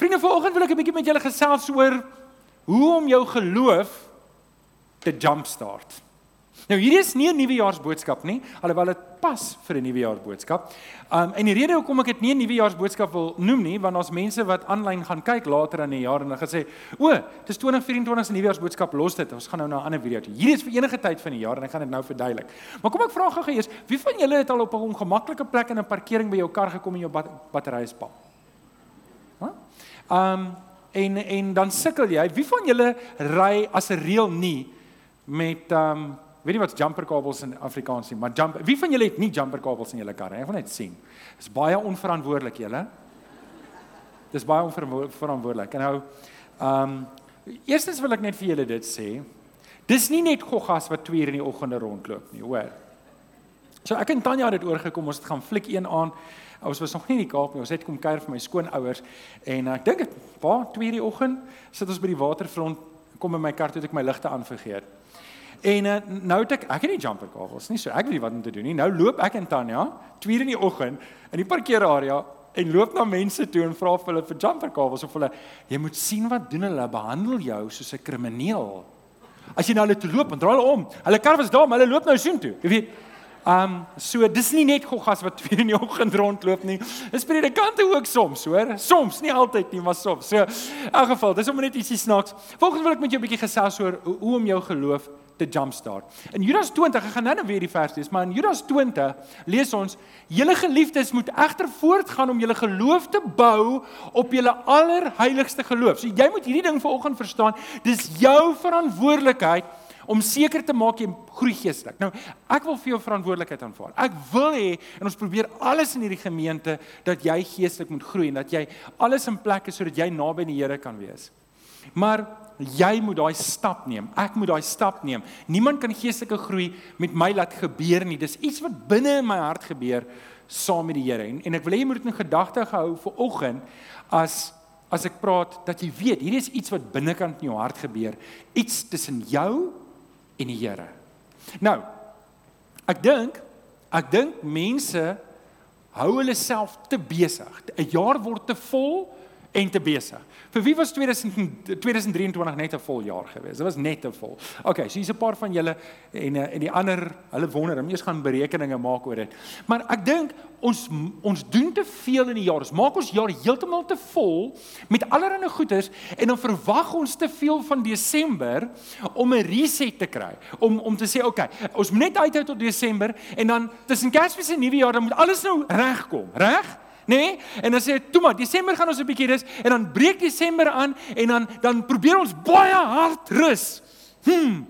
Vriende, vanoggend wil ek 'n bietjie met julle gesels oor hoe om jou geloof te jumpstart. Nou hierdie is nie 'n nuwejaarsboodskap nie, alhoewel dit pas vir 'n nuwejaarsboodskap. Um en die rede hoekom ek dit nie 'n nuwejaarsboodskap wil noem nie, want daar's mense wat aanlyn gaan kyk later in die jaar en hulle gesê, "O, dis 2024 se nuwejaarsboodskap, los dit. Ons gaan nou na 'n ander video toe." Hierdie is vir enige tyd van die jaar en ek gaan dit nou verduidelik. Maar kom ek vra gou eers, wie van julle het al op 'n ongemaklike plek in 'n parkering by jou kar gekom en jou bat battery is pap? Um en en dan sukkel jy. Wie van julle ry as 'n reël nie met um weet nie wat jumper kabels in Afrikaans nie, maar jump Wie van julle het nie jumper kabels in julle kar nie? Ek wil net sien. Dis baie onverantwoordelik julle. Dis baie onverantwoordelik. En nou um eerstens wil ek net vir julle dit sê. Dis nie net goggas wat 2 uur in die oggende rondloop nie, hoor. So ek en Tanya het dit oorgekom, ons het gaan fliek een aan Ons was nog nie in die Kaap nie. Ons het kom kuier vir my skoonouers en ek dink waar 2:00 die oggend sit ons by die waterfront kom in my kar toe ek my ligte aan vergeet. En uh, nou het ek ek het nie jumper kabels nie, so ek weet nie wat om te doen nie. Nou loop ek en Tanya 2:00 in die oggend in die parkeerarea en loop na mense toe en vra vir hulle vir jumper kabels of hulle jy moet sien wat doen hulle behandel jou soos 'n krimineel. As jy nou hulle toe loop, dan draai hulle om. Hulle kar was daar, maar hulle loop nou soontoe. Jy weet Um so dis nie net goggas wat twee in die oggend rondloop nie. Dis predikante ook soms, hoor. Soms, nie altyd nie, maar soms. So in elk geval, dis om net ietsie snaaks. Volgens wil ek met jou 'n bietjie gesels oor hoe om jou geloof te jumpstart. In Judas 20, ek gaan nou-nou weer die vers lees, maar in Judas 20 lees ons: "Julle geliefdes moet egter voortgaan om julle geloof te bou op julle allerheiligste geloof." So jy moet hierdie ding vanoggend verstaan. Dis jou verantwoordelikheid om seker te maak jy groei geestelik. Nou, ek wil vir jou verantwoordelikheid aanvaar. Ek wil hê en ons probeer alles in hierdie gemeente dat jy geestelik moet groei en dat jy alles in plek is sodat jy naby die Here kan wees. Maar jy moet daai stap neem. Ek moet daai stap neem. Niemand kan geestelike groei met my laat gebeur nie. Dis iets wat binne in my hart gebeur saam met die Here. En, en ek wil hê jy moet dit in gedagte hou vir oggend as as ek praat dat jy weet, hierdie is iets wat binnekant in jou hart gebeur. Iets tussen jou en die Here. Nou, ek dink ek dink mense hou hulle self te besig. 'n Jaar word te vol en te besig. Vir wie was 2000, 2023 net 'n vol jaar gewees? Dit was net 'n vol. Okay, so hier's 'n paar van julle en eh, en die ander, hulle wonder, hulle eers gaan berekeninge maak oor dit. Maar ek dink ons ons doen te veel in die jaar. Ons maak ons jaar heeltemal te vol met allerlei goeders en dan verwag ons te veel van Desember om 'n reset te kry. Om om te sê, okay, ons moet net uithou tot Desember en dan tussen Kersfees en Nuwejaar dan moet alles nou regkom, reg? Nê? Nee? En dan sê hy, "Toe maar, Desember gaan ons 'n bietjie rus." En dan breek Desember aan en dan dan probeer ons baie hard rus. Hm.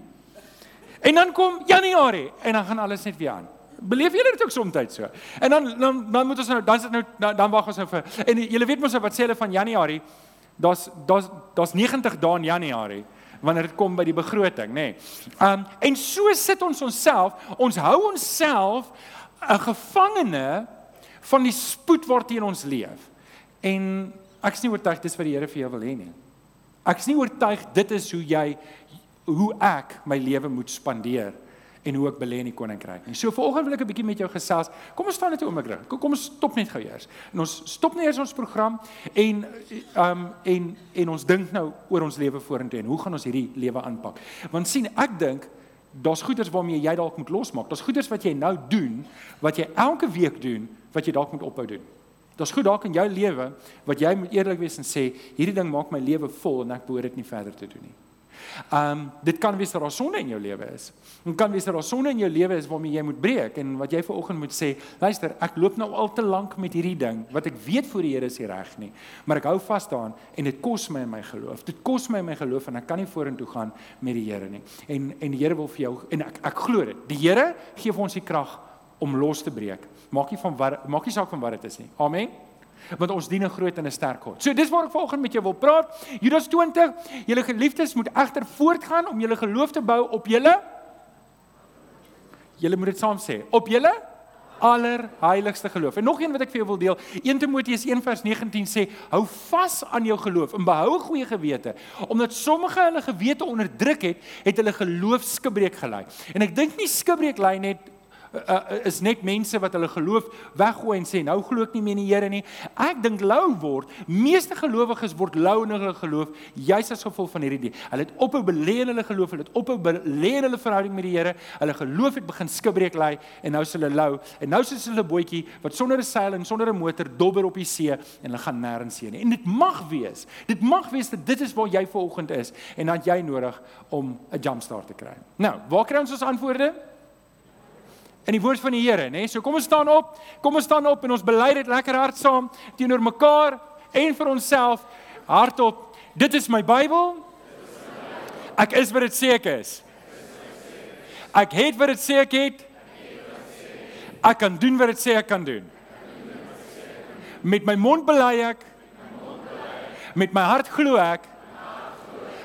En dan kom Januarie en dan gaan alles net weer aan. Beleef julle dit ook soms so? En dan dan dan moet ons nou dan sit nou dan, dan wag ons nou vir en julle weet mos wat sê hulle van Januarie? Daar's daar's daar's 90 dae in Januarie wanneer dit kom by die begroting, nê. Nee. Um en so sit ons onsself, ons hou onsself 'n gevangene van die spoed waarteen ons leef. En ek is nie oortuig dis wat die Here vir jou wil hê nie. Ek is nie oortuig dit is hoe jy hoe ek my lewe moet spandeer en hoe ek belê in die koninkryk nie. So vanoggend wil ek 'n bietjie met jou gesels. Kom ons staan net 'n oomblik reg. Kom ons stop net gou eers. En ons stop net eers ons program en ehm um, en en ons dink nou oor ons lewe vorentoe en hoe gaan ons hierdie lewe aanpak? Want sien, ek dink daar's goeders waarmee jy dalk moet losmaak. Daar's goeders wat jy nou doen wat jy elke week doen wat jy dalk moet ophou doen. Dit's goed dalk in jou lewe wat jy moet eerlik wees en sê hierdie ding maak my lewe vol en ek behoort dit nie verder te doen nie. Um dit kan wees dat daar sonde in jou lewe is. Dit kan wees dat daar sonde in jou lewe is waarmee jy moet breek en wat jy vanoggend moet sê, luister, ek loop nou al te lank met hierdie ding wat ek weet voor die Here is reg nie, maar ek hou vas daaraan en dit kos my in my geloof. Dit kos my in my geloof en ek kan nie vorentoe gaan met die Here nie. En en die Here wil vir jou en ek ek glo dit. Die Here gee vir ons die krag om los te breek. Maak nie van wat maak nie saak van wat dit is nie. Amen. Want ons dien 'n groot en 'n sterk God. So dis waar ek vanoggend met jou wil praat. Judas 20. Julle geliefdes moet egter voortgaan om julle geloof te bou op julle Julle moet dit saam sê. Op julle allerheiligste geloof. En nog een wat ek vir jou wil deel. 1 Timoteus 1:19 sê: Hou vas aan jou geloof en behou 'n goeie gewete, omdat sommige hulle gewete onderdruk het, het hulle geloof skibreek gelei. En ek dink nie skibreek lei net uh, is net mense wat hulle geloof weggooi en sê nou glo ek nie meer in die Here nie. Ek dink lou word. Meeste gelowiges word lou in hulle geloof juis as gevolg van hierdie ding. Hulle het ophou belê in hulle geloof, hulle het ophou belê in hulle verhouding met die Here. Hulle geloof het begin skibreek lê en nou is hulle lou. En nou is hulle 'n bootjie wat sonder 'n seil en sonder 'n motor dobber op die see en hulle gaan nêrens heen nie. En dit mag wees. Dit mag wees dat dit is waar jy vanoggend is en dan jy nodig om 'n jump start te kry. Nou, waar kry ons ons antwoorde? In die woord van die Here, nê? So kom ons staan op. Kom ons staan op en ons bely dit lekker hard saam teenoor mekaar en vir onsself hardop. Dit is my Bybel. Ek is wat dit sê ek is. Ek het wat dit sê ek het. Ek kan doen wat dit sê ek kan doen. Met my mond bely ek. Met my hart glo ek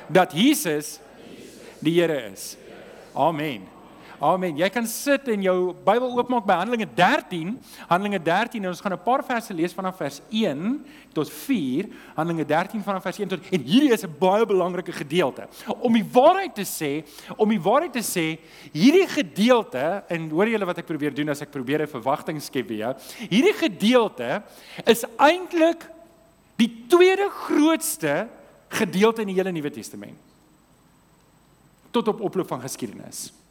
dat Jesus die Here is. Amen. Amen. Jy kan sit en jou Bybel oopmaak by Handelinge 13. Handelinge 13 en ons gaan 'n paar verse lees vanaf vers 1 tot 4. Handelinge 13 vanaf vers 1 tot en hierdie is 'n baie belangrike gedeelte. Om die waarheid te sê, om die waarheid te sê, hierdie gedeelte en hoor julle wat ek probeer doen as ek probeer 'n verwagting skep vir jou. Hierdie gedeelte is eintlik die tweede grootste gedeelte in die hele Nuwe Testament. Tot op oploop van geskiedenis.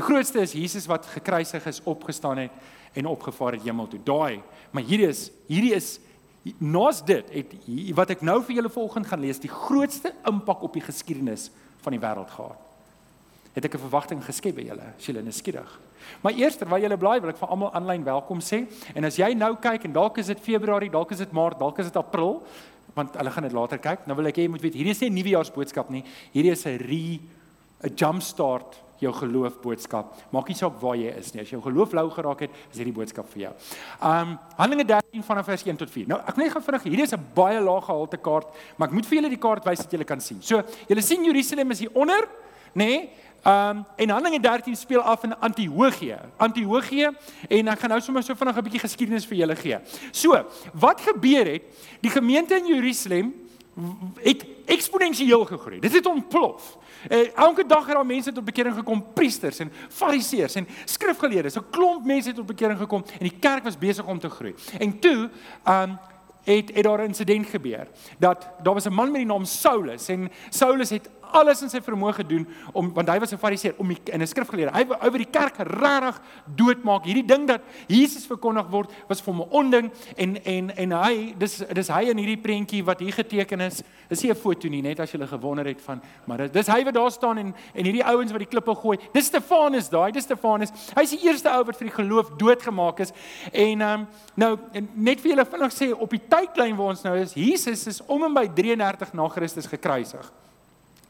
Die grootste is Jesus wat gekruisig is, opgestaan het en opgevaar het hemel toe. Daai, maar hierdie is hierdie is nos dit het wat ek nou vir julle volgende gaan lees, die grootste impak op die geskiedenis van die wêreld gehad. Het ek 'n verwagting geskep by julle, as julle nuuskierig. Maar eers terwyl julle bly, wil ek vir almal aanlyn welkom sê. En as jy nou kyk en dalk is dit Februarie, dalk is dit Maart, dalk is dit April, want hulle gaan dit later kyk. Nou wil ek hê jy moet weet, hierdie is nie 'n nuwejaarsboodskap nie. Hierdie is 'n re 'n jump start jou geloof boodskap. Maak nie saak waar jy is nie. As jou geloof lou geraak het, is hierdie boodskap vir jou. Um Handelinge 13 vanaf vers 1 tot 4. Nou, ek wil net gou vinnig, hierdie is 'n baie lae gehalte kaart, maar ek moet vir julle die kaart wys dat julle kan sien. So, julle sien Jerusalem is hier onder, nê? Nee? Um en Handelinge 13 speel af in Antiochië. Antiochië en ek gaan nou sommer so vinnig 'n bietjie geskiedenis vir julle gee. So, wat gebeur het? Die gemeente in Jerusalem het eksponensieel gegroei. Dit het ontplof. Eh, elke dag het daar mense tot bekering gekom, priesters en fariseërs en skrifgeleerdes. 'n Klomp mense het tot bekering gekom en die kerk was besig om te groei. En toe, um het het daar 'n insident gebeur dat daar was 'n man met die naam Saulus en Saulus het alles in sy vermoë gedoen om want hy was 'n fariseer om die, in 'n skrifgeleerde. Hy wou die kerk regtig doodmaak. Hierdie ding dat Jesus verkondig word was vir hom 'n onding en en en hy dis dis hy in hierdie prentjie wat hier geteken is. Dis nie 'n foto nie, net as jy gewonder het van maar dis hy wat daar staan en en hierdie ouens wat die klippe gooi. Dis Stefanus daai, dis Stefanus. Hy's die eerste ou wat vir die geloof doodgemaak is. En ehm um, nou net vir julle vinnig sê op die tydlyn waar ons nou is, Jesus is om en by 33 na Christus gekruisig.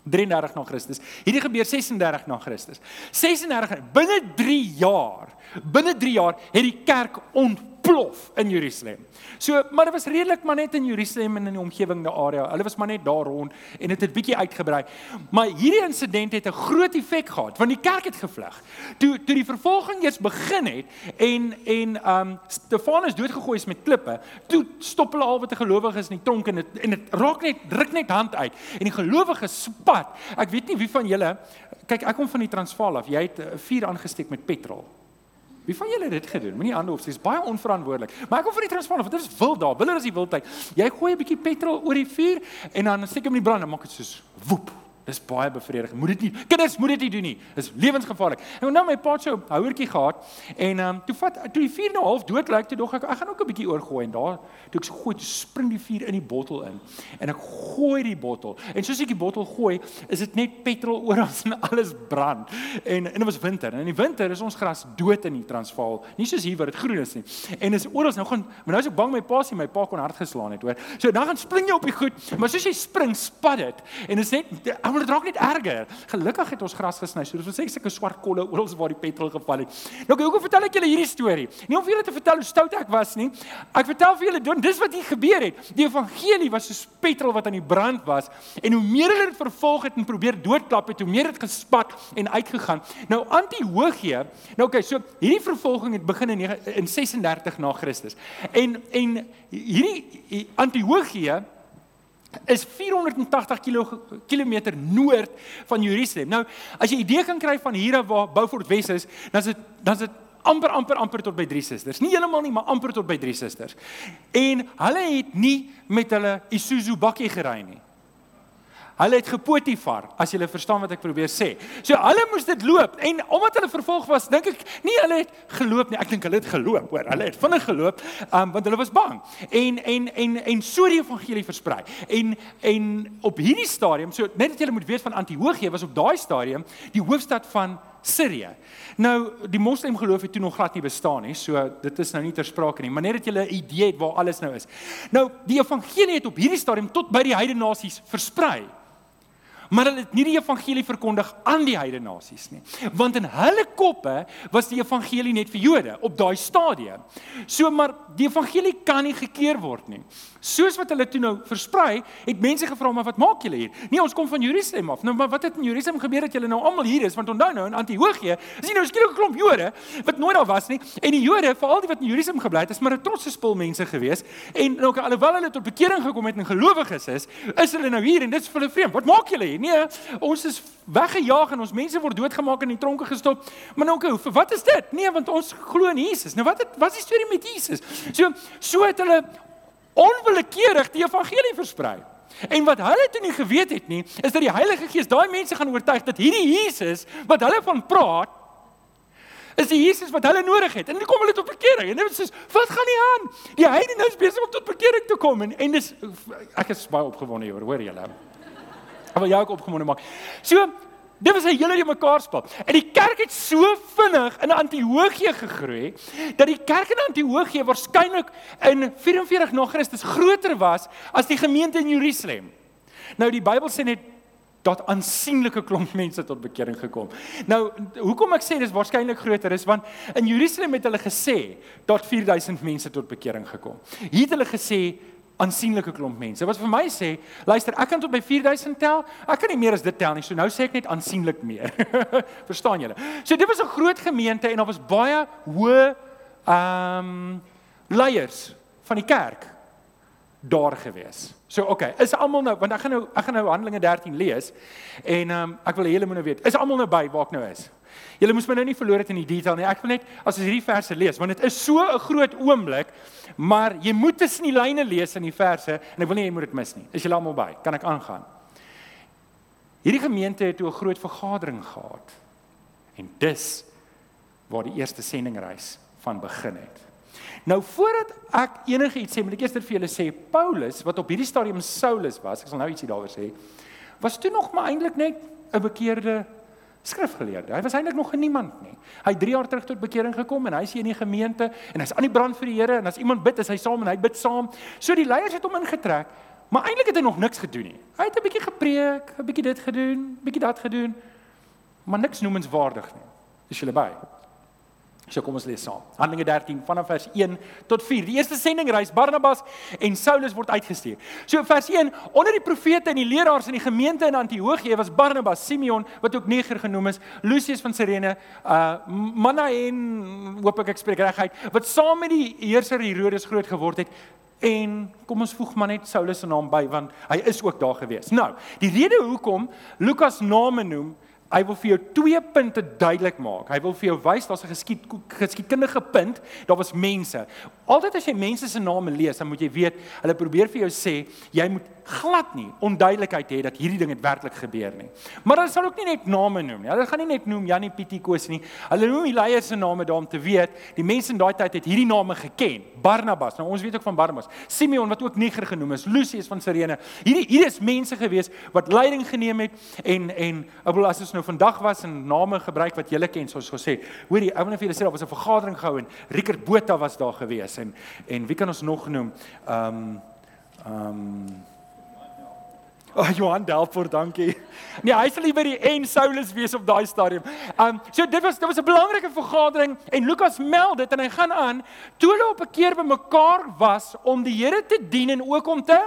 33 na Christus. Hierdie gebeur 36 na Christus. 36 binne 3 jaar. Binne 3 jaar het die kerk ont ontplof in Jerusalem. So, maar dit was redelik maar net in Jerusalem en in die omgewing daar area. Hulle was maar net daar rond en dit het, het bietjie uitgebrei. Maar hierdie insident het 'n groot effek gehad want die kerk het gevlug. Toe toe die vervolging eers begin het en en um Stefanus doodgegooi is met klippe, toe stop hulle al wat 'n gelowige is in die tronk en dit en dit raak net druk net hand uit en die gelowige spat. Ek weet nie wie van julle kyk ek kom van die Transvaal af. Jy het 'n vuur aangesteek met petrol. Wie van julle het dit gedoen? Moenie hande opsteek. Dit is baie onverantwoordelik. Maar ek kom van die Transvaal, want dit is wild daar. Willer is die wildheid. Jy gooi 'n bietjie petrol oor die vuur en dan steek hom in die brand en maak dit soos woep. Dis baie bevredigend. Moet dit nie. Kinders, moet dit nie doen nie. Dis lewensgevaarlik. En nou my pa het 'n houertjie gehad en ehm um, toe vat toe die vuur nou half dood lyk, toe dog ek ek gaan ook 'n bietjie oorgooi en daar toe ek so gooi, toe spring die vuur in die bottel in. En ek gooi die bottel. En soos ek die bottel gooi, is dit net petrol oral en alles brand. En en dit was winter. En in die winter is ons gras dood in die Transvaal. Nie soos hier waar dit groen is nie. En is oral nou gaan maar nou is ek bang my pa sien my pa kon hard geslaan het, hoor. So dan gaan spring jy op die goed, maar soos jy spring, spat dit. En is net maar dit raak net erger. Gelukkig het ons gras gesny. So ons sê sulke swart kolle oral waar die petrol geval het. Nou hoekom vertel ek julle hierdie storie? Nie om vir julle te vertel hoe stout ek was nie. Ek vertel vir julle dis wat hier gebeur het. Die evangelie was soos petrol wat aan die brand was en hoe meer hulle dit vervolg het en probeer doodklap het, hoe meer dit gespat en uitgegaan. Nou Antiochië, nou okay, so hierdie vervolging het begin in in 36 na Christus. En en hierdie Antiochië is 480 km noord van Jerusalem. Nou, as jy 'n idee kan kry van hier af waar Beaufort Wes is, dan is dit dan is dit amper amper amper tot by drie susters. Nie heeltemal nie, maar amper tot by drie susters. En hulle het nie met hulle Isuzu bakkie gery nie. Hulle het gepotifar, as jy verstaan wat ek probeer sê. So hulle moes dit loop en omdat hulle vervolg was, dink ek nie hulle het geloop nie. Ek dink hulle het geloop, hoor. Hulle het vinnig geloop, um, want hulle was bang. En en en en so die evangelie versprei. En en op hierdie stadium, so net dat julle moet weet van Antiochië was op daai stadium die hoofstad van Sirië. Nou die moslim geloof het toe nog glad nie bestaan nie. So dit is nou nie ter sprake nie, maar net dat jy 'n idee het waar alles nou is. Nou die evangelie het op hierdie stadium tot by die heidene nasies versprei maar hulle het nie die evangelie verkondig aan die heidene nasies nie. Want in hulle koppe was die evangelie net vir Jode op daai stadium. So maar die evangelie kan nie gekeer word nie. Soos wat hulle toe nou versprei, het mense gevra maar wat maak julle hier? Nee, ons kom van Jerusalem af. Nou maar wat het in Jerusalem gebeur dat julle nou almal hier is? Want onthou nou in Antiochië, is nie nou skielik 'n klomp Jode wat nooit daar was nie. En die Jode, veral die wat in Jerusalem gebly het, is maar 'n trotse spul mense gewees. En nou alhoewel hulle tot bekering gekom het en gelowiges is, is hulle nou hier en dit is vir hulle vreemd. Wat maak julle hier? Nee, ons is weggejaag en ons mense word doodgemaak en in tronke gestop. Maar nou okay, vir wat is dit? Nee, want ons glo in Jesus. Nou wat het wat is die storie met Jesus? So so het hulle onwillekeurig die evangelie versprei. En wat hulle toe nie geweet het nie, is dat die Heilige Gees daai mense gaan oortuig dat hierdie Jesus wat hulle van praat is die Jesus wat hulle nodig het. En dan kom hulle tot bekering. En dit is wat gaan nie aan? Die heidene is besig om tot bekering te kom en en dis ek is baie opgewonde hier, hoor julle. Ek wil jou ook opgewonde maak. So Dit was 'n hele die mekaar spel. En die kerk het so vinnig in Antiochië gegroei dat die kerk in Antiochië waarskynlik in 44 na Christus groter was as die gemeente in Jerusalem. Nou die Bybel sê net dat aansienlike klomp mense tot bekering gekom. Nou hoekom ek sê dis waarskynlik groter is want in Jerusalem het hulle gesê dat 4000 mense tot bekering gekom. Hier het hulle gesê aansienlike klomp mense. Wat vir my sê, luister, ek kan tot by 4000 tel. Ek kan nie meer as dit tel nie. So nou sê ek net aansienlik meer. Verstaan julle? So dit was 'n groot gemeente en daar was baie hoë ehm um, leiers van die kerk daar gewees. So okay, is almal nou want ek gaan nou ek gaan nou Handelinge 13 lees en ehm um, ek wil julle moet nou weet, is almal nou by waar ek nou is? Julle moes my nou nie verloor het in die detail nie. Ek wil net as ons hierdie verse lees want dit is so 'n groot oomblik, maar jy moet tussen die lyne lees in die verse en ek wil nie jy moet dit mis nie. Is julle almal by? Kan ek aangaan? Hierdie gemeente het toe 'n groot vergadering gehad. En dis waar die eerste sendingreis van begin het. Nou voordat ek enigiets sê, moet ek eers vir julle sê Paulus wat op hierdie stadium Saulus was, ek sal nou ietsie daaroor sê, was toe nog maar eintlik net 'n bekeerde skrifgeleerde. Hy was eintlik nog niemand nie. Hy het 3 jaar terug tot bekering gekom en hy is hier in die gemeente en hy's aan die brand vir die Here en as iemand bid, is hy saam en hy bid saam. So die leiers het hom ingetrek, maar eintlik het hy nog niks gedoen nie. Hy het 'n bietjie gepreek, 'n bietjie dit gedoen, bietjie dat gedoen, maar niks noemenswaardig nie. Is julle by? So kom ons lees saam. Handelinge 13 vanaf vers 1 tot 4. Die eerste sendingreis Barnabas en Saulus word uitgestuur. So vers 1, onder die profete en die leraars in die gemeente in Antiochië was Barnabas, Simeon wat ook Niger genoem is, Lucius van Cyrene, uh Manaen, hoop ek ek spreek reg uit, wat saam met die heerser Herodes groot geword het. En kom ons voeg maar net Saulus se naam by want hy is ook daar gewees. Nou, die rede hoekom Lukas name noem Hy wil vir jou twee punte duidelik maak. Hy wil vir jou wys daar's 'n geskied geskiedkundige punt. Daar was mense. Altyd as jy mense se name lees, dan moet jy weet, hulle probeer vir jou sê jy moet glad nie onduidelikheid hê dat hierdie ding het werklik gebeur nie. Maar hulle sal ook nie net name noem nie. Hulle gaan nie net noem Janie Pietie Koos nie. Hulle noem die leiers se name daar om te weet, die mense in daai tyd het hierdie name geken. Barnabas. Nou ons weet ook van Barnabas. Simeon wat ook Niger genoem is, Lucius van Cyrene. Hierdie hier is mense gewees wat leiding geneem het en en ek bedoel as ons nou vandag was en name gebruik wat julle ken soos gesê. Hoorie, ek wil net vir julle sê daar was 'n vergadering gehou en Rickert Botha was daar gewees en en wie kan ons nog noem? Ehm um, ehm um, Oh, Johan Delfort, dankie. Nee, hy sal nie by die en Saulus wees op daai stadium. Um so dit was dit was 'n belangrike vergadering en Lukas meld dit en hy gaan aan toe hulle op 'n keer bymekaar was om die Here te dien en ook om te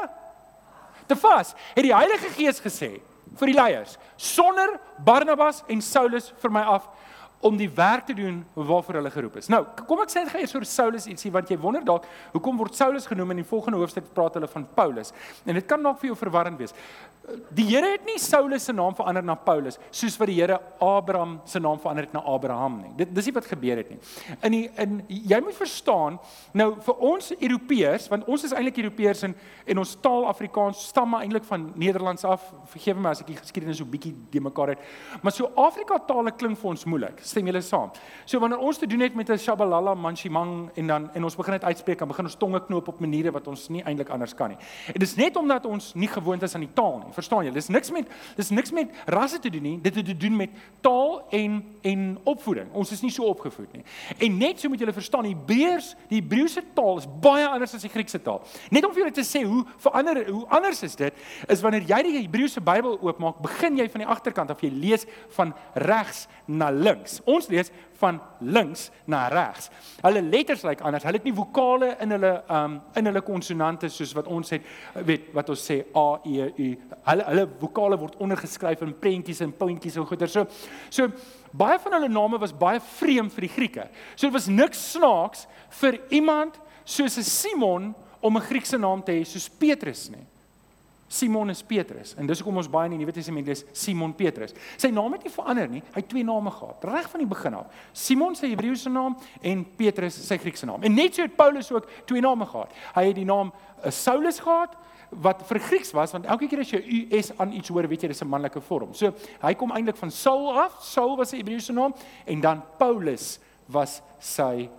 te vas. Het die Heilige Gees gesê vir die leiers: "Sonder Barnabas en Saulus vir my af om die werk te doen waarvoor hulle geroep is. Nou, kom ek sê dit gaan eers oor Saulus ietsie want jy wonder dalk hoekom word Saulus genoem in die volgende hoofstuk praat hulle van Paulus. En dit kan dalk vir jou verwarrend wees. Die Here het nie Saulus se naam verander na Paulus soos wat die Here Abraham se naam verander het na Abraham nie. Dit dis nie wat gebeur het nie. In die in jy moet verstaan, nou vir ons Europeërs, want ons is eintlik Europeërs en en ons taal Afrikaans stam maar eintlik van Nederlands af. Vergewe my as ek die geskiedenis so bietjie de mekaar het. Maar so Afrika tale klink vir ons moeilik. Stem julle saam? So wanneer ons te doen het met 'n shabalala manchimang en dan en ons begin dit uitspreek, dan begin ons tonge knoop op maniere wat ons nie eintlik anders kan nie. En dis net omdat ons nie gewoond is aan die taal nie. Verstaan jy? Dis niks met dis niks met rasse te doen nie. Dit het te doen met taal en en opvoeding. Ons is nie so opgevoed nie. En net so moet julle verstaan, Hebreërs, die Hebreëse taal is baie anders as die Griekse taal. Net om vir julle te sê hoe verander hoe anders is dit is wanneer jy die Hebreëse Bybel oopmaak, begin jy van die agterkant af jy lees van regs na links. Ons lees van links na regs. Hulle letters lyk like anders. Hulle het nie vokale in hulle um in hulle konsonante soos wat ons het, weet wat ons sê a e u. Hulle hulle vokale word ondergeskryf in prentjies en puntjies en goeie. So so baie van hulle name was baie vreemd vir die Grieke. So dit was niks snaaks vir iemand soos 'n Simon om 'n Griekse naam te hê soos Petrus nie. Simon is Petrus en dis hoekom ons baie in die Nuwe Testament lees Simon Petrus. Sy naam het nie verander nie. Hy het twee name gehad reg van die begin af. Simon sy Hebreëse naam en Petrus sy Griekse naam. En net so het Paulus ook twee name gehad. Hy het die naam uh, Saulus gehad wat vir Grieks was want elke keer as jy US aan iets hoor, weet jy dis 'n manlike vorm. So hy kom eintlik van Saul af. Saul was sy Hebreëse naam en dan Paulus was sy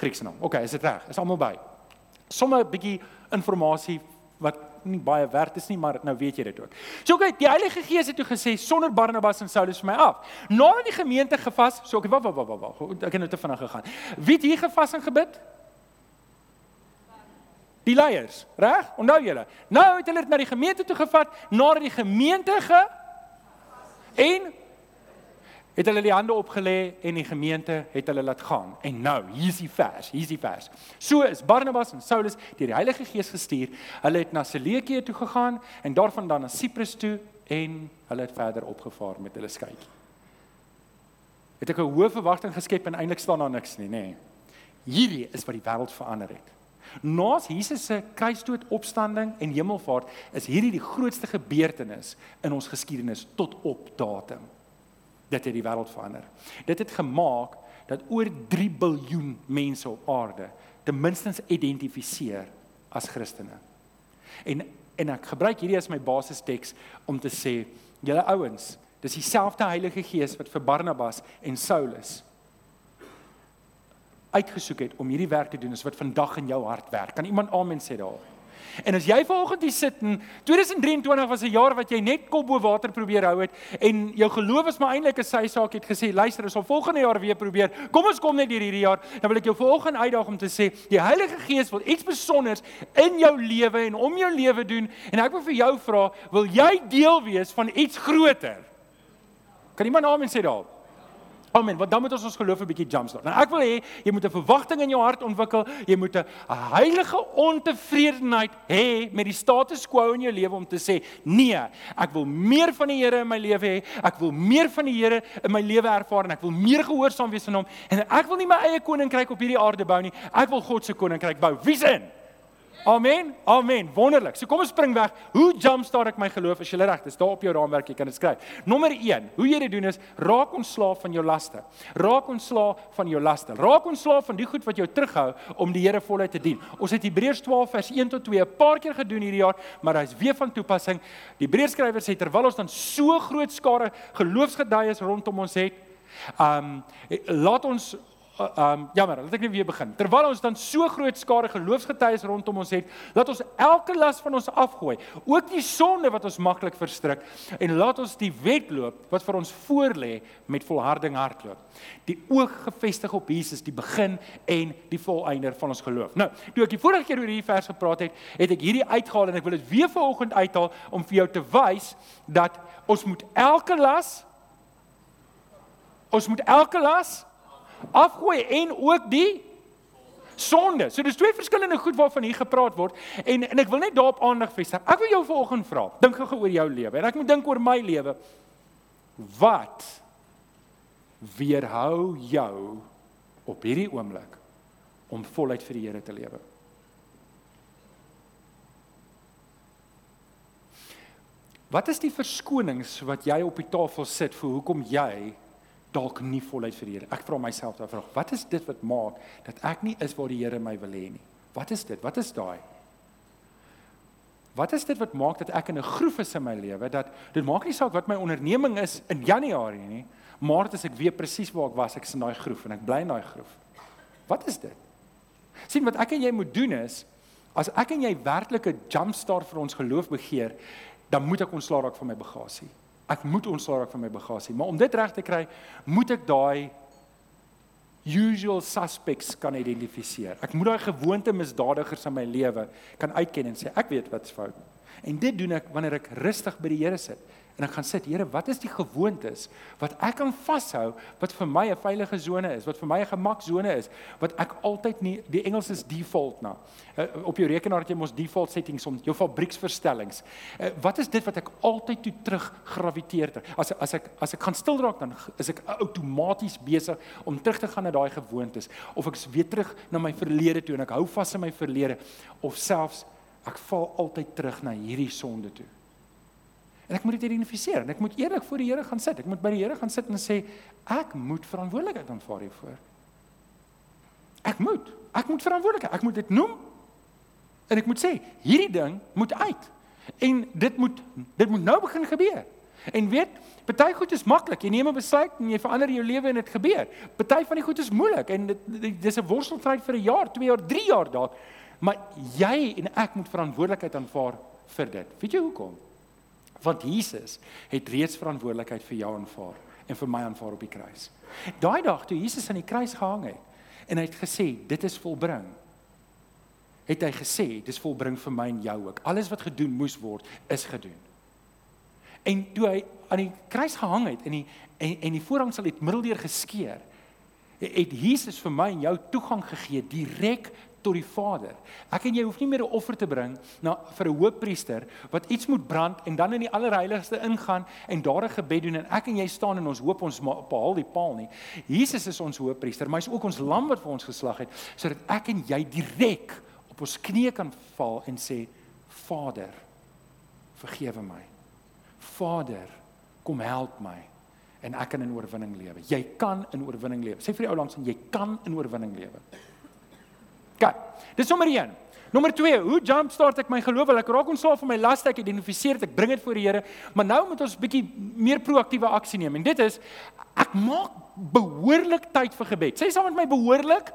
Griekse naam. OK, is dit reg? Is almal by? Sommige bietjie inligting nie baie werd is nie, maar nou weet jy dit ook. So kyk, die Heilige Gees het toe gesê sonder Barnabas en Saulus vir my af. Nadat die gemeente gevas, so ek wag wag wag wag, ek het nou te vinnig gegaan. Wie het hier gevas en gebid? Die leiers, reg? Onthou julle. Nou het hulle dit na die gemeente toe gevat, na die gemeente ge en het hulle die hande opgelê en die gemeente het hulle laat gaan. En nou, hier's die vers, hier's die vers. So is Barnabas en Saulus deur die Heilige Gees gestuur. Hulle het na Seleukië toe gegaan en daarvan dan na Siprus toe en hulle het verder opgevaar met hulle skytjie. Het ek 'n hoë verwagting geskep en eintlik staan daar niks nie, nê. Nee. Hierdie is wat die wêreld verander het. Naas Jesus se kruisdood, opstanding en hemelvaart is hierdie die grootste gebeurtenis in ons geskiedenis tot op datum dit het die wêreld verander. Dit het gemaak dat oor 3 biljoen mense op aarde ten minste identifiseer as Christene. En en ek gebruik hierdie as my basisteks om te sê, julle ouens, dis dieselfde Heilige Gees wat vir Barnabas en Saulus uitgesoek het om hierdie werk te doen, is wat vandag in jou hart werk. Kan iemand amen sê daarop? En as jy vanoggend hier sit en 2023 was 'n jaar wat jy net kop bo water probeer hou het en jou geloof is maar eintlik 'n sy saak het gesê luister ons sal volgende jaar weer probeer. Kom ons kom net hier hierdie jaar. Dan wil ek jou vanoggend uitdaag om te sê die Heilige Gees wil iets spesiaals in jou lewe en om jou lewe doen en ek wil vir jou vra, wil jy deel wees van iets groter? Kan iemand naam en sê daarop? Amen. Want dan moet ons ons geloof 'n bietjie jumpstart. Nou ek wil hê jy moet 'n verwagting in jou hart ontwikkel. Jy moet 'n heilige ontevredenheid hê met die status quo in jou lewe om te sê, nee, ek wil meer van die Here in my lewe hê. Ek wil meer van die Here in my lewe ervaar en ek wil meer gehoorsaam wees aan hom. En ek wil nie my eie koninkryk op hierdie aarde bou nie. Ek wil God se koninkryk bou. Wie's in? Amen. Amen. Wonderlik. So kom ons spring weg. Hoe jumpstart ek my geloof as jy reg is? Daar op jou raamwerk jy kan dit skryf. Nommer 1. Hoe jy dit doen is raak ontslaaf van jou laste. Raak ontslaaf van jou laste. Raak ontslaaf van die goed wat jou terughou om die Here voluit te dien. Ons het Hebreërs 12 vers 1 tot 2 'n paar keer gedoen hierdie jaar, maar hy's weer van toepassing. Die Hebreërskrywer sê terwyl ons dan so groot skare geloofsgetuies rondom ons het, um laat ons um jammer, laat ek net weer begin. Terwyl ons dan so groot skare geloofsgetuies rondom ons het, laat ons elke las van ons afgooi, ook die sonde wat ons maklik verstrik en laat ons die wedloop wat vir ons voorlê met volharding hardloop. Die oog gefestig op Jesus, die begin en die volëinder van ons geloof. Nou, toe ek die vorige keer oor hierdie vers gepraat het, het ek hierdie uitgehaal en ek wil dit weer vanoggend uithaal om vir jou te wys dat ons moet elke las ons moet elke las afgooi en ook die sonde. So dis twee verskillende goed waarvan hier gepraat word en en ek wil net daarop aandag vestig. Ek wil jou vanoggend vra, dink gou oor jou lewe en ek moet dink oor my lewe. Wat weerhou jou op hierdie oomblik om voluit vir die Here te lewe. Wat is die verskonings wat jy op die tafel sit vir hoekom jy dalk nie voluit vir die Here? Ek vra myself daai vraag. Wat is dit wat maak dat ek nie is waar die Here my wil hê nie? Wat is dit? Wat is daai? Wat is dit wat maak dat ek in 'n groef is in my lewe dat dit maak nie saak wat my onderneming is in Januarie nie, Maart is ek weer presies waar ek was, ek is in daai groef en ek bly in daai groef. Wat is dit? sien wat ek en jy moet doen is as ek en jy werklik 'n jump start vir ons geloof begeer, dan moet ek ontslaa raak van my bagasie. Ek moet ontslaa raak van my bagasie, maar om dit reg te kry, moet ek daai usual suspects kan identifiseer. Ek moet daai gewoonte misdadigers in my lewe kan uitken en sê ek weet wat's fout. En dit doen ek wanneer ek rustig by die Here sit en ek gaan sit, Here, wat is die gewoontes wat ek kan vashou wat vir my 'n veilige sone is, wat vir my 'n gemaksone is, wat ek altyd nie die Engels is default na. Uh, op jou rekenaar het jy mos default settings om jou fabrieksverstellings. Uh, wat is dit wat ek altyd toe terug graviteer ter? As as ek as ek gaan stil raak dan is ek outomaties besig om terug te gaan na daai gewoontes of ek is weer terug na my verlede toe en ek hou vas aan my verlede of selfs ek val altyd terug na hierdie sonde toe. En ek moet dit identifiseer en ek moet eerlik voor die Here gaan sit. Ek moet by die Here gaan sit en sê ek moet verantwoordelikheid aanvaar hiervoor. Ek moet. Ek moet verantwoordelikheid. Ek moet dit noem. En ek moet sê hierdie ding moet uit. En dit moet dit moet nou begin gebeur. En weet, party goed is maklik. Jy neem 'n besluit en jy verander jou lewe en dit gebeur. Party van die goed is moeilik en dit dis 'n worstelstryd vir 'n jaar, 2 jaar, 3 jaar dalk. Maar jy en ek moet verantwoordelikheid aanvaar vir dit. Weet jy hoekom? Want Jesus het reeds verantwoordelikheid vir jou aanvaar en vir my aanvaar op die kruis. Daai dag toe Jesus aan die kruis gehang het en hy het gesê dit is volbring. Het hy gesê dis volbring vir my en jou ook. Alles wat gedoen moes word is gedoen. En toe hy aan die kruis gehang het en die en, en die voorhangsel het middeldeur geskeur, het Jesus vir my en jou toegang gegee direk tot die Vader. Ek en jy hoef nie meer 'n offer te bring na vir 'n hoofpriester wat iets moet brand en dan in die allerheiligste ingaan en daar 'n gebed doen en ek en jy staan en ons hoop ons behaal die paal nie. Jesus is ons hoofpriester, maar hy is ook ons lam wat vir ons geslag het sodat ek en jy direk op ons knieë kan val en sê Vader, vergewe my. Vader, kom help my en ek kan in oorwinning lewe. Jy kan in oorwinning lewe. Sê vir die ou langs en jy kan in oorwinning lewe. OK. Dis nommer 1. Nommer 2, hoe jumpstart ek my geloof? Ek raak ontslaaf van my laste, ek identifiseer dit, ek bring dit voor die Here, maar nou moet ons 'n bietjie meer proaktiewe aksie neem. En dit is ek maak behoorlik tyd vir gebed. Sê saam met my behoorlik.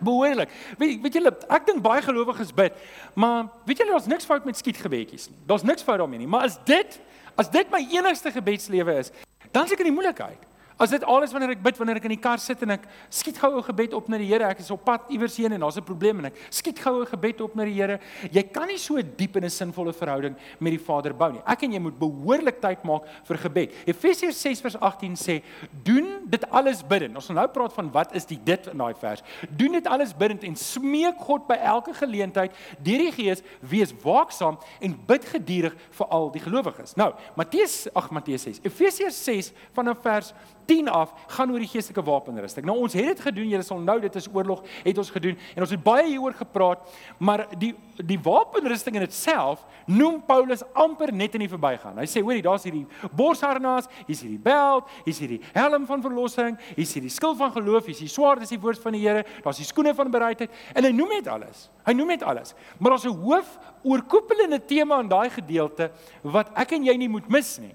Behoorlik. Weet weet julle, ek dink baie gelowiges bid, maar weet julle daar's niks fout met skietgebedjies nie. Daar's niks fout daarmee nie, maar as dit as dit my enigste gebedslewe is, dan seker die moeilikheid. As dit alles wanneer ek bid, wanneer ek in die kar sit en ek skiet gou 'n gebed op na die Here, ek is op pad iewers heen en daar's 'n probleem en ek skiet gou 'n gebed op na die Here. Jy kan nie so diep in 'n sinvolle verhouding met die Vader bou nie. Ek en jy moet behoorlik tyd maak vir gebed. Efesiërs 6:18 sê, "Doen dit alles bidtend." Ons gaan nou praat van wat is die dit in daai vers. Doen dit alles bidtend en smeek God by elke geleentheid deur die Gees, wees waaksaam en bid geduldig vir al die gelowiges. Nou, Matteus, ag Matteus 6. Efesiërs 6 vanaf vers 10 af gaan oor die geestelike wapenrusting. Nou ons het dit gedoen, julle sal nou dit is oorlog, het ons gedoen en ons het baie hieroor gepraat, maar die die wapenrusting in itself noem Paulus amper net in die verbygaan. Hy sê hoorie, daar's hierdie borsharnas, hier's hierdie beld, hier's hierdie helm van verlossing, hier's hierdie skild van geloof, hier's die swaard, dis die woord van die Here, daar's die skoene van bereidheid en hy noem net alles. Hy noem net alles. Maar daar's 'n hoof oorkoepelende tema in daai gedeelte wat ek en jy nie moet mis nie.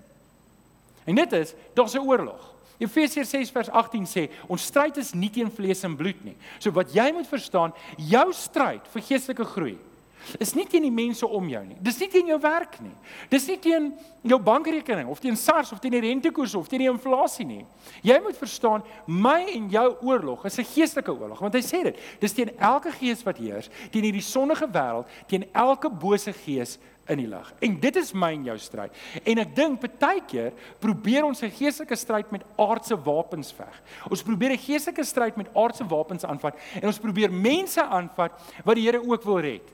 En dit is daar's 'n oorlog. Efesiërs 6 vers 18 sê, ons stryd is nie teen vlees en bloed nie. So wat jy moet verstaan, jou stryd vir geestelike groei is nie teen die mense om jou nie. Dis nie teen jou werk nie. Dis nie teen jou bankrekening of teen SARS of teen die rentekoers of teen die inflasie nie. Jy moet verstaan, my en jou oorlog is 'n geestelike oorlog, want hy sê dit. Dis teen elke gees wat heers, teen hierdie sondige wêreld, teen elke bose gees in die lig. En dit is my en jou stryd. En ek dink baie keer probeer ons 'n geestelike stryd met aardse wapens veg. Ons probeer 'n geestelike stryd met aardse wapens aanvat en ons probeer mense aanvat wat die Here ook wil red.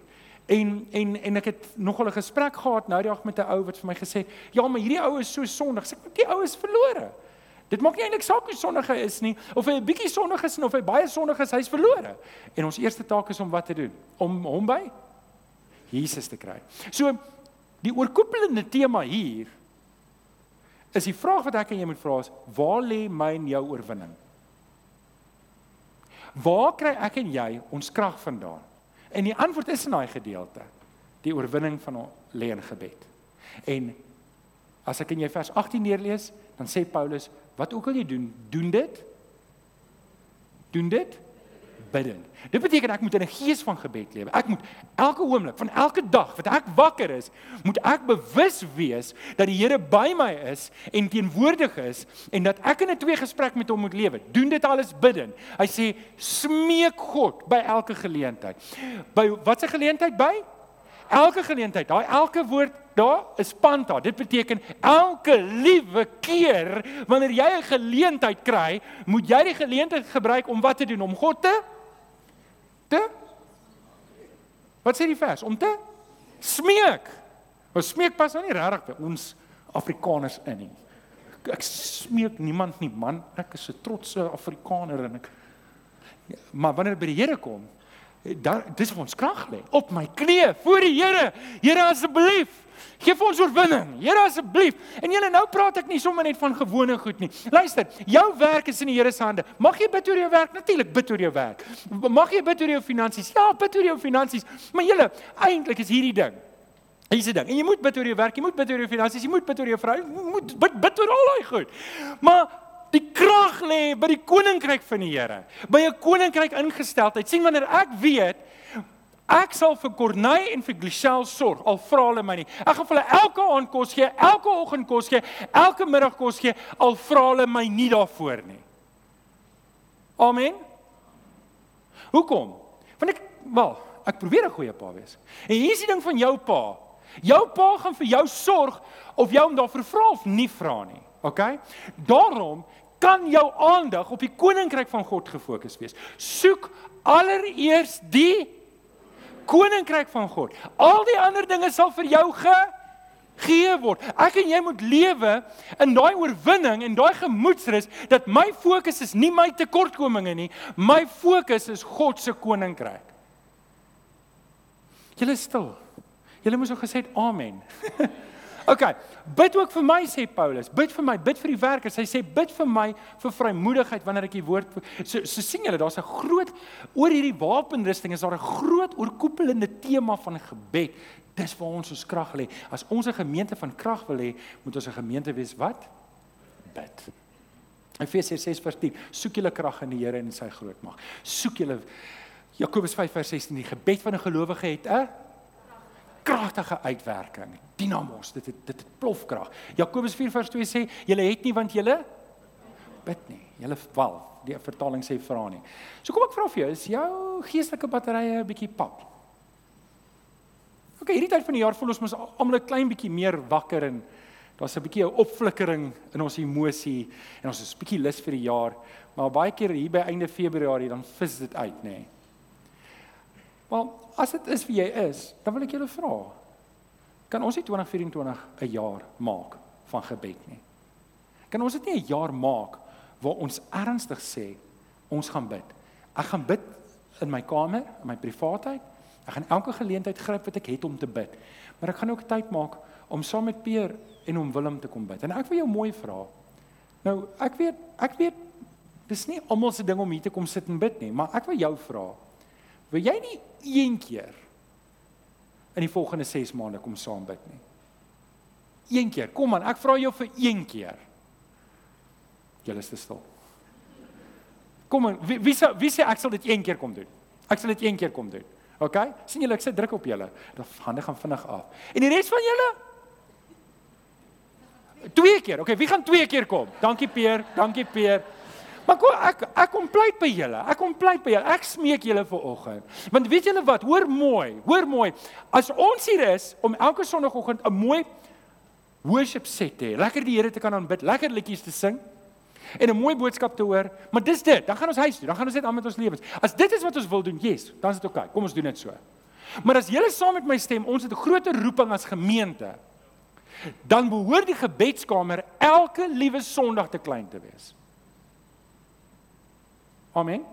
En en en ek het nogal 'n gesprek gehad nou die dag met 'n ou wat vir my gesê, "Ja, maar hierdie ou is so sondig." Sê ek, "Die ou is verlore." Dit maak nie eintlik saak hoe sondig hy is nie, of hy 'n bietjie sondig is of hy baie sondig is, hy's verlore. En ons eerste taak is om wat te doen? Om hom by Jesus te kry. So die oorkoepelende tema hier is die vraag wat ek aan jou moet vra is: Waar lê my en jou oorwinning? Waar kry ek en jy ons krag vandaan? En die antwoord is in daai gedeelte. Die oorwinning van lê in gebed. En as ek in jy vers 18 neerlees, dan sê Paulus, wat ook al jy doen, doen dit. Doen dit bidden. Dit beteken ek moet in 'n gees van gebed lewe. Ek moet elke oomblik van elke dag wat ek wakker is, moet ek bewus wees dat die Here by my is en teenwoordig is en dat ek in 'n twee gesprek met hom moet lewe. Doen dit alles bidden. Hy sê smeek God by elke geleentheid. By watse geleentheid by? Elke geleentheid. Daai elke woord daar is panta. Dit beteken elke liewe keer wanneer jy 'n geleentheid kry, moet jy die geleentheid gebruik om wat te doen? Om God te te Wat sê die vers? Om te smeek. Ons smeek pas nou nie regtig by ons Afrikaners in nie. Ek smeek niemand nie, man. Ek is 'n trotse Afrikaner en ek Maar wanneer by die Here kom, dan dis ons krag lê op my knieë voor die Here. Here asseblief Geef ons oorwinning. Here asseblief. En julle nou praat ek nie sommer net van gewone goed nie. Luister, jou werk is in die Here se hande. Mag jy bid oor jou werk? Natuurlik bid oor jou werk. Mag jy bid oor jou finansies? Ja, bid oor jou finansies. Maar julle, eintlik is hierdie ding. Hier's die ding. En jy moet bid oor jou werk, jy moet bid oor jou finansies, jy moet bid oor jou vrou, jy moet bid bid oor al daai goed. Maar die krag lê by die koninkryk van die Here. By 'n koninkryk ingesteldheid. sien wanneer ek weet Ek sal vir Corneille en vir Glichelle sorg al vra hulle my nie. Ek gaan vir hulle elke aand kos gee, elke oggend kos gee, elke middag kos gee al vra hulle my nie daarvoor nie. Amen. Hoekom? Want ek wel, ek probeer 'n goeie pa wees. En hier is die ding van jou pa. Jou pa gaan vir jou sorg of jy hom daarvoor vra of nie vra nie. OK? Daarom kan jou aandag op die koninkryk van God gefokus wees. Soek allereers die koninkryk van God. Al die ander dinge sal vir jou gegee word. Ek en jy moet lewe in daai oorwinning en daai gemoedsrus dat my fokus is nie my tekortkominge nie, my fokus is God se koninkryk. Julle stil. Julle moes ook gesê amen. OK. Bid ook vir my sê Paulus. Bid vir my, bid vir die werkers. Hy sê bid vir my vir vrymoedigheid wanneer ek die woord so so sien julle daar's 'n groot oor hierdie wapenrusting is daar 'n groot oorkoepelende tema van gebed. Dis waar ons ons krag lê. As ons 'n gemeente van krag wil hê, moet ons 'n gemeente wees wat bid. Efesiërs 6 vers 10. Soek julle krag in die Here en in sy groot mag. Soek julle Jakobus 5 vers 16. Die gebed van 'n gelowige het 'n kragtige uitwerking. Dinamos, dit het, dit het plofkrag. Jakobus 4:2 sê, julle het nie want julle bid nie. Julle wel, die vertaling sê vra nie. So kom ek vra vir jou, is jou geestelike batterye 'n bietjie pap? OK, hierdie tyd van die jaar voel ons mos almal 'n klein bietjie meer wakker en daar's 'n bietjie 'n opflikkering in ons emosie en ons is 'n bietjie lus vir die jaar, maar baie keer hier by einde Februarie dan vis dit uit, nê. Nee. Maar as dit is wie jy is, dan wil ek julle vra. Kan ons nie 2024 'n jaar maak van gebed nie? Kan ons dit nie 'n jaar maak waar ons ernstig sê ons gaan bid? Ek gaan bid in my kamer, in my privaatheid. Ek gaan elke geleentheid gryp wat ek het om te bid. Maar ek gaan ook tyd maak om saam met Peer en om Willem te kom bid. En ek wil jou mooi vra. Nou, ek weet, ek weet dis nie almal se ding om hier te kom sit en bid nie, maar ek wil jou vra. Wil jy nie een keer in die volgende 6 maande kom saam bid nie? Een keer. Kom aan, ek vra jou vir een keer. Julle is te stil. Kom aan, wie wie sê wie sê ek sal dit een keer kom doen? Ek sal dit een keer kom doen. OK? sien julle ek sê druk op julle. Dan hande gaan vinnig af. En die res van julle? Twee keer. OK, wie gaan twee keer kom? Dankie Peer. Dankie Peer. Maar kom ek ek kom pleit by julle. Ek kom pleit by julle. Ek smeek julle vir oggend. Want weet julle wat? Hoor mooi. Hoor mooi. As ons hier is om elke sonoggend 'n mooi worship set te hê, lekker die Here te kan aanbid, lekker liedjies te sing en 'n mooi boodskap te hoor, maar dis dit. Dan gaan ons huis toe. Dan gaan ons net aan met ons lewens. As dit is wat ons wil doen, yes, dan is dit oukei. Okay. Kom ons doen dit so. Maar as julle saam met my stem, ons het 'n groot roeping as gemeente dan behoort die gebedskamer elke liewe Sondag te klein te wees. Amen.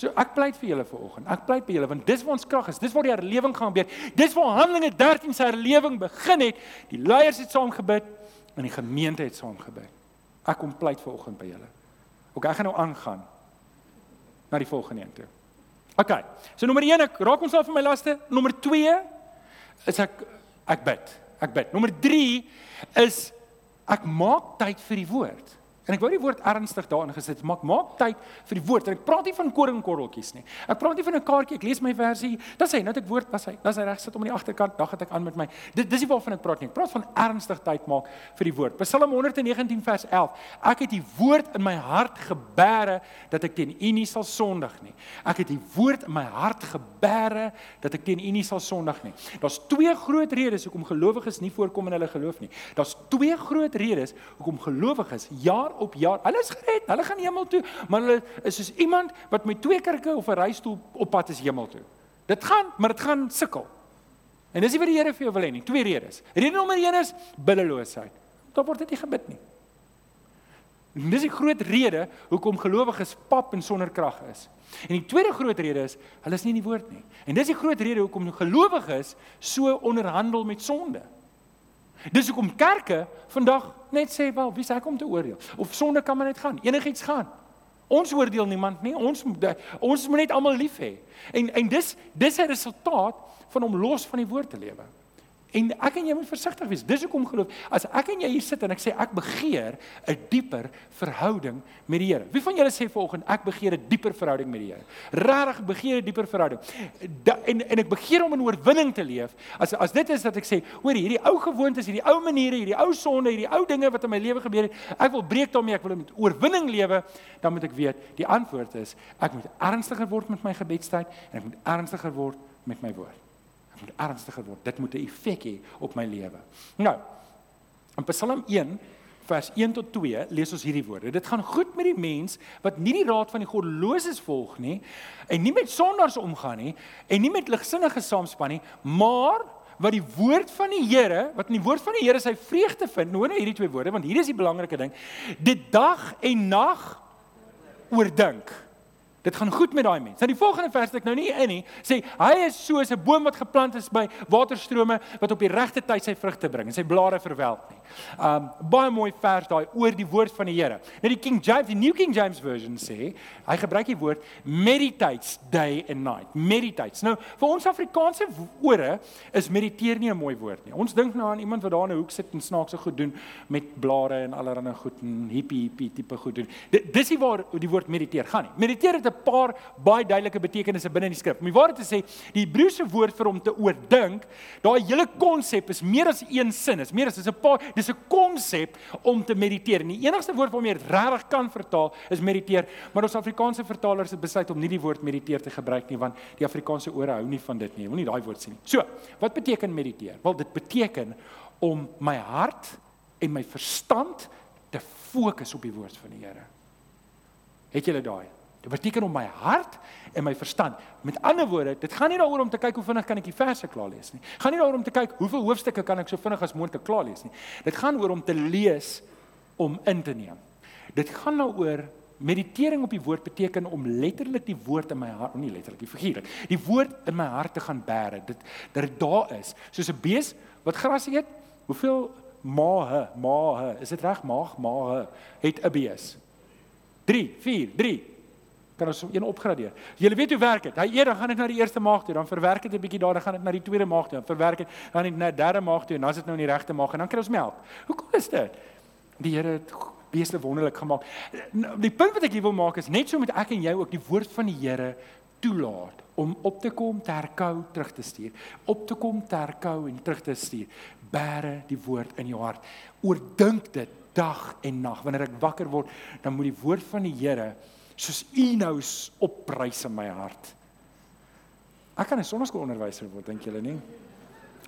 So ek pleit vir julle vanoggend. Ek pleit by julle want dis waar ons krag is. Dis waar die herlewing gaan gebeur. Dis waar Handelinge 13 se herlewing begin het. Die leiers het saam gebid en die gemeente het saam gebid. Ek kom pleit vanoggend by julle. OK, ek gaan nou aangaan na die volgende een toe. OK. So nommer 1, ek raak ons af van my laste. Nommer 2 is ek ek bid. Ek bid. Nommer 3 is ek maak tyd vir die woord. En ek wou die woord ernstig daarin gesit, maak maak tyd vir die woord. En ek praat nie van koringkorreltjies nie. Ek praat nie van 'n kaartjie, ek lees my versie. Dan sê nou dat ek woord was hy. Dan sy reg sit om aan die agterkant, dan gaan ek aan met my. Dit dis nie waarvan ek praat nie. Ek praat van ernstig tyd maak vir die woord. Psalm 119 vers 11. Ek het die woord in my hart gebeere dat ek teen U nie sal sondig nie. Ek het die woord in my hart gebeere dat ek teen U nie sal sondig nie. Daar's twee groot redes hoekom gelowiges nie voorkom in hulle geloof nie. Daar's twee groot redes hoekom gelowiges jaar op jaar. Hulle is gered, hulle gaan hemel toe, maar hulle is soos iemand wat met twee kerke of 'n reistool op pad is hemel toe. Dit gaan, maar dit gaan sukkel. En dis nie wat die Here vir jou wil hê nie. Twee redes. Rede nommer 1 is biddeloosheid. Daar word dit nie gebid nie. En dis die groot rede hoekom gelowiges pap en sonder krag is. En die tweede groot rede is hulle is nie in die woord nie. En dis die groot rede hoekom gelowiges so onderhandel met sonde. Dis hoekom kerke vandag net sê wel, wie sê ek om te oordeel? Of sonde kan maar net gaan, enigiets gaan. Ons oordeel niemand nie. Ons ons moet net almal lief hê. En en dis dis 'n resultaat van om los van die woord te lewe. En ek en jy moet versigtig wees. Dis hoekom geloof. As ek en jy hier sit en ek sê ek begeer 'n dieper verhouding met die Here. Wie van julle sê vanoggend ek begeer 'n dieper verhouding met die Here? Regtig begeer 'n dieper verhouding. Da, en en ek begeer om in oorwinning te leef. As as dit is dat ek sê, hoor hierdie ou gewoontes, hierdie ou maniere, hierdie ou sonde, hierdie ou dinge wat in my lewe gebeur het, ek wil breek daarmee, ek wil met oorwinning lewe, dan moet ek weet, die antwoord is ek moet ernstiger word met my gebedstyd en ek moet ernstiger word met my woord moet ernstiger word. Dit moet 'n effek hê op my lewe. Nou, in Psalm 1 vers 1 tot 2 lees ons hierdie woorde. Dit gaan goed met die mens wat nie die raad van die goddeloses volg nie en nie met sondaars omgaan nie en nie met ligsinnige saamspan nie, maar wat die woord van die Here, wat in die woord van die Here sy vreugde vind. Nou nou hierdie twee woorde want hier is die belangrike ding. Dit dag en nag oordink. Dit gaan goed met daai mens. Nou die volgende vers wat ek nou nie in nie, sê hy is soos 'n boom wat geplant is by waterstrome wat op die regte tyd sy vrugte bring en sy blare verwelk nie. Um baie mooi vers daai oor die woord van die Here. Nou die King James, die New King James version sê, hy gebruik die woord meditates day and night. Meditates. Nou vir ons Afrikaanse ore is mediteer nie 'n mooi woord nie. Ons dink nou aan iemand wat daar in 'n hoek sit en snaakse goed doen met blare en allerlei goed en hippie hippie tipe goed doen. Dis nie waar die woord mediteer gaan nie. Mediteer het 'n paar baie duidelike betekenisse binne in die skrif. Om die waarheid te sê, die Hebreëse woord vir om te oordink, daai hele konsep is meer as een sin, is meer as dis 'n paar, dis 'n konsep om te mediteer. En die enigste woord waarmee dit regtig kan vertaal is mediteer, maar ons Afrikaanse vertalers het besluit om nie die woord mediteer te gebruik nie, want die Afrikaanse ore hou nie van dit nie. Hulle wil nie daai woord sien nie. So, wat beteken mediteer? Wel, dit beteken om my hart en my verstand te fokus op die woord van die Here. Het julle daai? Dit beteken om my hart en my verstand. Met ander woorde, dit gaan nie daaroor om te kyk hoe vinnig kan ek die verse klaar lees nie. Gaan nie daaroor om te kyk hoeveel hoofstukke kan ek so vinnig as moontlik klaar lees nie. Dit gaan oor om te lees om in te neem. Dit gaan daaroor meditering op die woord beteken om letterlik die woord in my hart, nie letterlik, figuurlik, die woord in my hart te gaan bære. Dit dat dit daar is, soos 'n bees wat gras eet. Hoeveel maahe, maahe, is dit reg maag, maahe het 'n bees? 3, 4, 3 kan ons een opgradeer. Jy weet hoe werk dit. Hy eers dan gaan dit na die eerste maag toe, dan verwerk dit 'n bietjie daar, dan gaan dit na die tweede maag toe, dan verwerk dit dan na die derde maag toe en dan is dit nou in die regte maag en dan kry ons melk. Hoe kom dit? Die Here het beeste wonderlik gemaak. Die punt wat ek hier wil maak is net so met ek en jy ook die woord van die Here toelaat om op te kom, te herkou, terug te stuur. Op te kom, te herkou en terug te stuur. Bære die woord in jou hart. Oordink dit dag en nag. Wanneer ek wakker word, dan moet die woord van die Here soos U nou opprys in my hart. Ek kan 'n sonneskoolonderwyser word, dink julle nie?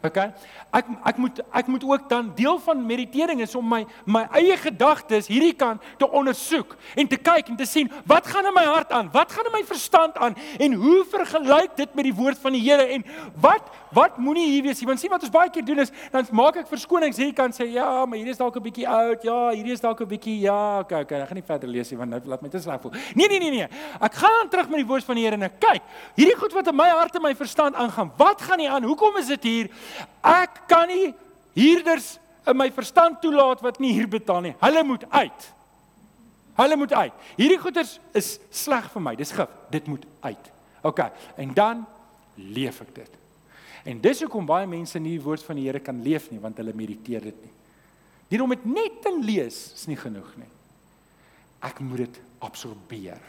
Okay? Ek ek moet ek moet ook dan deel van meditering is om my my eie gedagtes hierdie kant te ondersoek en te kyk en te sien wat gaan in my hart aan? Wat gaan in my verstand aan? En hoe vergelyk dit met die woord van die Here? En wat wat moenie hier wees nie? Want sien wat ons baie keer doen is dan maak ek verskonings hierdie kant sê ja, maar hierdie is dalk 'n bietjie oud. Ja, hierdie is dalk 'n bietjie ja, okay, okay. Ek gaan nie verder lees nie want nou laat my te sleg voel. Nee, nee, nee, nee. Ek gaan terug met die woord van die Here en ek kyk. Hierdie goed wat in my hart en my verstand aangaan. Wat gaan nie aan? Hoekom is dit hier? Ek kan nie huurders in my verstand toelaat wat nie huur betaal nie. Hulle moet uit. Hulle moet uit. Hierdie goeders is sleg vir my. Dis gif. Dit moet uit. OK. En dan leef ek dit. En dis hoekom baie mense nie die woord van die Here kan leef nie want hulle mediteer dit nie. Deur om dit net te lees is nie genoeg nie. Ek moet dit absorbeer.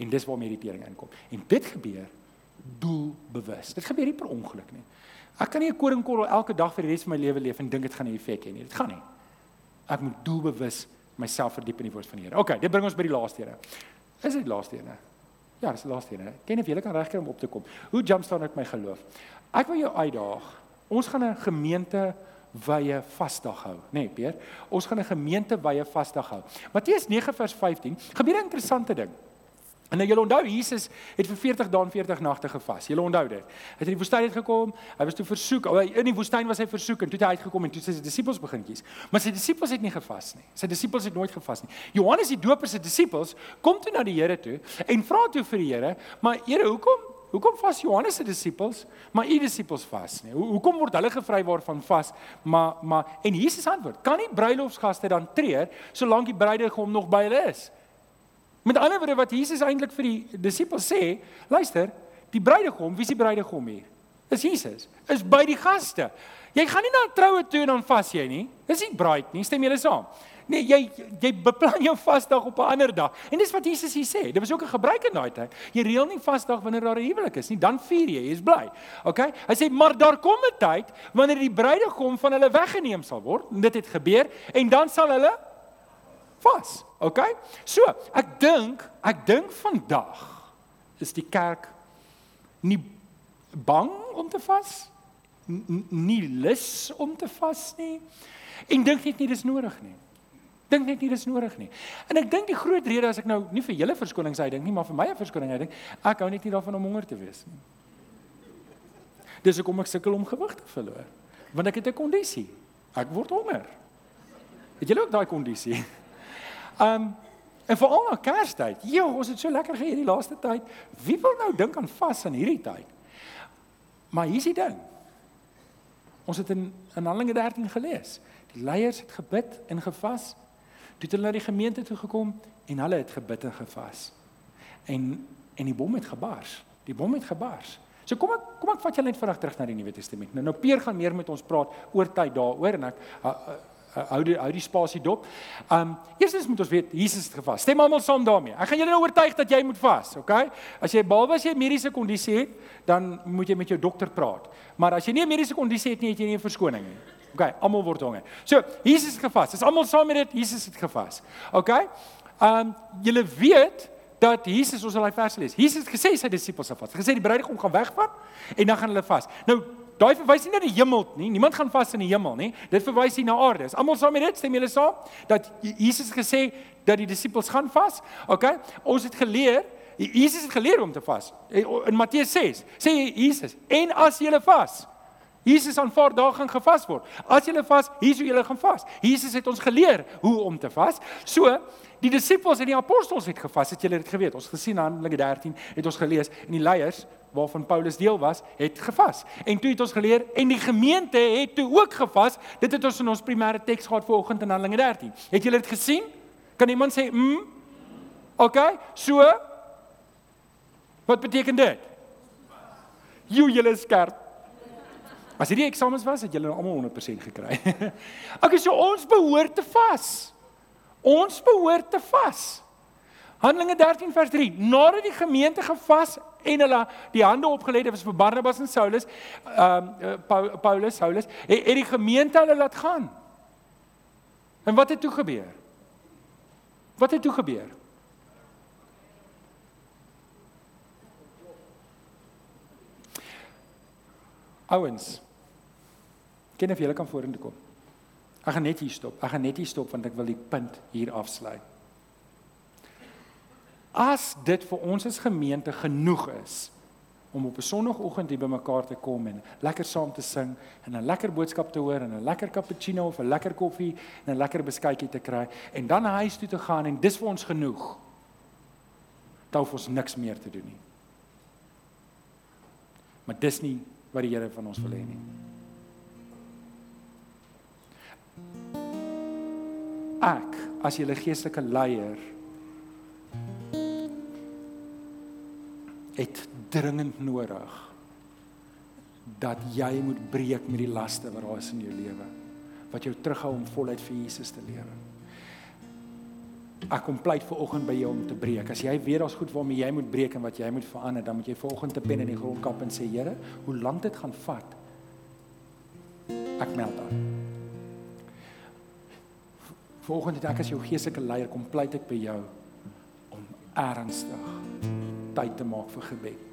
En dis waar meditering inkom. En dit gebeur doelbewus. Dit gebeur nie per ongeluk nie. Ek kan nie 'n koringkorrel elke dag vir die res van my lewe leef en dink dit gaan 'n effek hê nie. Dit gaan nie. Ek moet doelbewus myself verdiep in die woord van die Here. OK, dit bring ons by die laaste ene. Is dit die laaste ene? Ja, dis die laaste ene. Ken of jy kan regkry om op te kom. Hoe jump staan ek my geloof? Ek wil jou uitdaag. Ons gaan 'n gemeente wye vasdag hou, nê, nee, Peer? Ons gaan 'n gemeente wye vasdag hou. Matteus 9 vers 15. Gebeur 'n interessante ding. En nou julle onthou Jesus het vir 40 dae en 40 nagte gevas. Julle onthou dit. Hy het in die woestyn uitgekom. Hy was toe versoek. In die woestyn was hy versoek en toe het hy uitgekom en toe sy disippels begin kies. Maar sy disippels het nie gevas nie. Sy disippels het nooit gevas nie. Johannes die Doper se disippels kom toe na die Here toe en vra toe vir die Here, "Maar Here, hoekom hoekom vas Johannes se disippels, maar u disippels vas nie? Ho hoekom word hulle gevry waarvan vas? Maar maar en Jesus antwoord, "Kan nie bruilofsgaste dan treur solank die bruidegom nog by hulle is?" Met ander woorde wat Jesus eintlik vir die disippels sê, luister, die bruidegom, wie is die bruidegom hier? Is Jesus. Is by die gaste. Jy gaan nie na 'n troue toe en dan vas jy nie. Dis nie bruid nie, stem julle saam? Nee, jy jy beplan jou vasdag op 'n ander dag. En dis wat Jesus hier sê. Dit was ook 'n gebruik in daai tyd. Jy reël nie vasdag wanneer daar 'n huwelik is nie, dan vier jy, jy's bly. OK? Hy sê maar daar kom 'n tyd wanneer die bruidegom van hulle weggeneem sal word. En dit het gebeur en dan sal hulle vas. OK? So, ek dink, ek dink vandag is die kerk nie bang om te vas nie lus om te vas nie en dink net nie dis nodig nie. Dink net nie dis nodig nie. En ek dink die groot rede as ek nou nie vir julle verskonings hy dink nie maar vir my 'n verskoning hy dink ek hou net nie daarvan om honger te wees nie. Dis hoekom ek sukkel om gewig te verloor want ek het 'n kondisie. Ek word honger. Het julle ook daai kondisie Um en veral na Kerstyd. Ja, ons het so lekker geëet die laaste tyd. Wie wil nou dink aan vas in hierdie tyd? Maar hier's die ding. Ons het in in Handelinge 13 gelees. Die leiers het gebid en gevas. Toe het hulle na die gemeente toe gekom en hulle het gebid en gevas. En en die bom het gebars. Die bom het gebars. So kom ek kom ek vat julle net vinnig terug na die Nuwe Testament. Nou nou Peer gaan meer met ons praat oor tyd daaroor en ek uh, hou die hou die spasie dop. Um eerstens moet ons weet Jesus het gevas. Stem almal saam daarmee. Ek gaan julle nou oortuig dat jy moet vas, okay? As jy behalwe as jy mediese kondisie het, dan moet jy met jou dokter praat. Maar as jy nie 'n mediese kondisie het nie, het jy nie 'n verskoning nie. Okay, almal word honger. So, Jesus het gevas. Is almal saam met dit? Jesus het gevas. Okay? Um julle weet dat Jesus ons al daai vers lees. Jesus het gesê sy disippels sal vas. Gesê die bruidegom gaan wegvat en dan gaan hulle vas. Nou Daai verwys nie na die hemel nie. Niemand gaan vas in die hemel nie. Dit verwys hier na aarde. Is almal saam met dit? Stem julle saam dat Jesus gesê dat die disippels gaan vas? OK? Ons het geleer, Jesus het geleer om te vas. In Matteus 6 sê Jesus, "En as julle vas, Jesus aanvaar daar gaan gevas word. As julle vas, hier sou julle gaan vas. Jesus het ons geleer hoe om te vas. So, die disippels en die apostels het gevas, het julle dit geweet. Ons gesien in Handelinge 13 het ons gelees en die leiers waarvan Paulus deel was, het gevas. En toe het ons geleer en die gemeente het toe ook gevas. Dit het ons in ons primêre teks gehad vanoggend in Handelinge 13. Het julle dit gesien? Kan iemand sê, "Mm"? OK, so Wat beteken dit? Jy julle is skerp. As hierdie eksamens was, het julle nou almal 100% gekry. OK, so ons behoort te vas. Ons behoort te vas. Handelinge 13 vers 3. Nadat die gemeente gevas en hulle die hande opgelê het vir Barnabas en Saulus, ehm uh, Paulus, Saulus, het, het die gemeente hulle laat gaan. En wat het toe gebeur? Wat het toe gebeur? Ouens. Ken of julle kan vorentoe kom. Ek gaan net hier stop. Ek gaan net hier stop want ek wil die punt hier afsluit. As dit vir ons as gemeente genoeg is om op 'n sonoggend hier bymekaar te kom en lekker saam te sing en 'n lekker boodskap te hoor en 'n lekker cappuccino of 'n lekker koffie en 'n lekker beskuitjie te kry en dan huis toe te gaan en dis vir ons genoeg. Dan hoef ons niks meer te doen nie. Maar dis nie wat die Here van ons wil hê nie. Ek as julle geestelike leier het dringend nodig dat jy moet breek met die laste wat daar is in jou lewe wat jou terughou om voluit vir Jesus te lewe. Ek kom pleit ver oggend by jou om te breek. As jy weet daar's goed waarmee jy moet breek en wat jy moet verander, dan moet jy ver oggend te pen in die grond kap en sê Here, hoe lank dit gaan vat? Ek meld aan. Volgende dag as jou geestelike leier kom pleit ek by jou om ernstig tyd te maak vir gebed.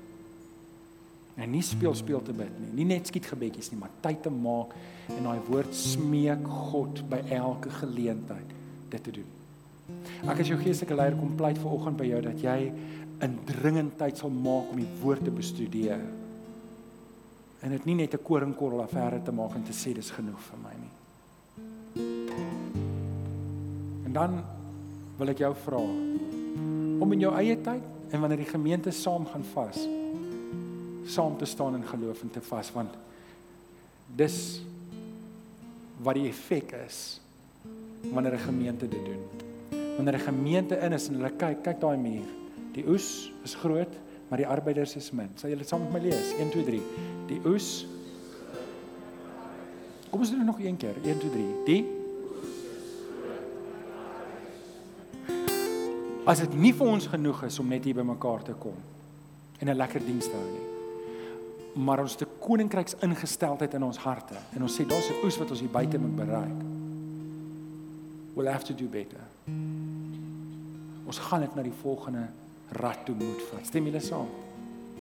En nie speel speel te bid nie, nie net skiet gebedjies nie, maar tyd te maak en daai woord smeek God by elke geleentheid dit te doen. Ek as jou geestelike leier kom pleit vanoggend by jou dat jy in dringendheid sal maak om die woord te bestudeer. En dit nie net 'n koringkorrel affære te maak en te sê dis genoeg vir my nie. En dan wil ek jou vra om in jou eie tyd en wanneer die gemeente saam gaan vas saam te staan in geloof en te vas want dis wat die effek is wanneer 'n gemeente dit doen. Wanneer 'n gemeente in is en hulle kyk, kyk daai muur. Die oes is groot, maar die arbeiders is min. Sal julle saam met my lees? 1 2 3. Die oes Kom ons doen nog een keer. 1 2 3. Die As dit nie vir ons genoeg is om net hier bymekaar te kom en 'n lekker diens te hou nie maar ons te koninkryks ingesteldheid in ons harte en ons sê daar's 'n oes wat ons hier buite moet bereik. We'll have to do better. Ons gaan dit na die volgende rad toe moet vat. Stem julle saam?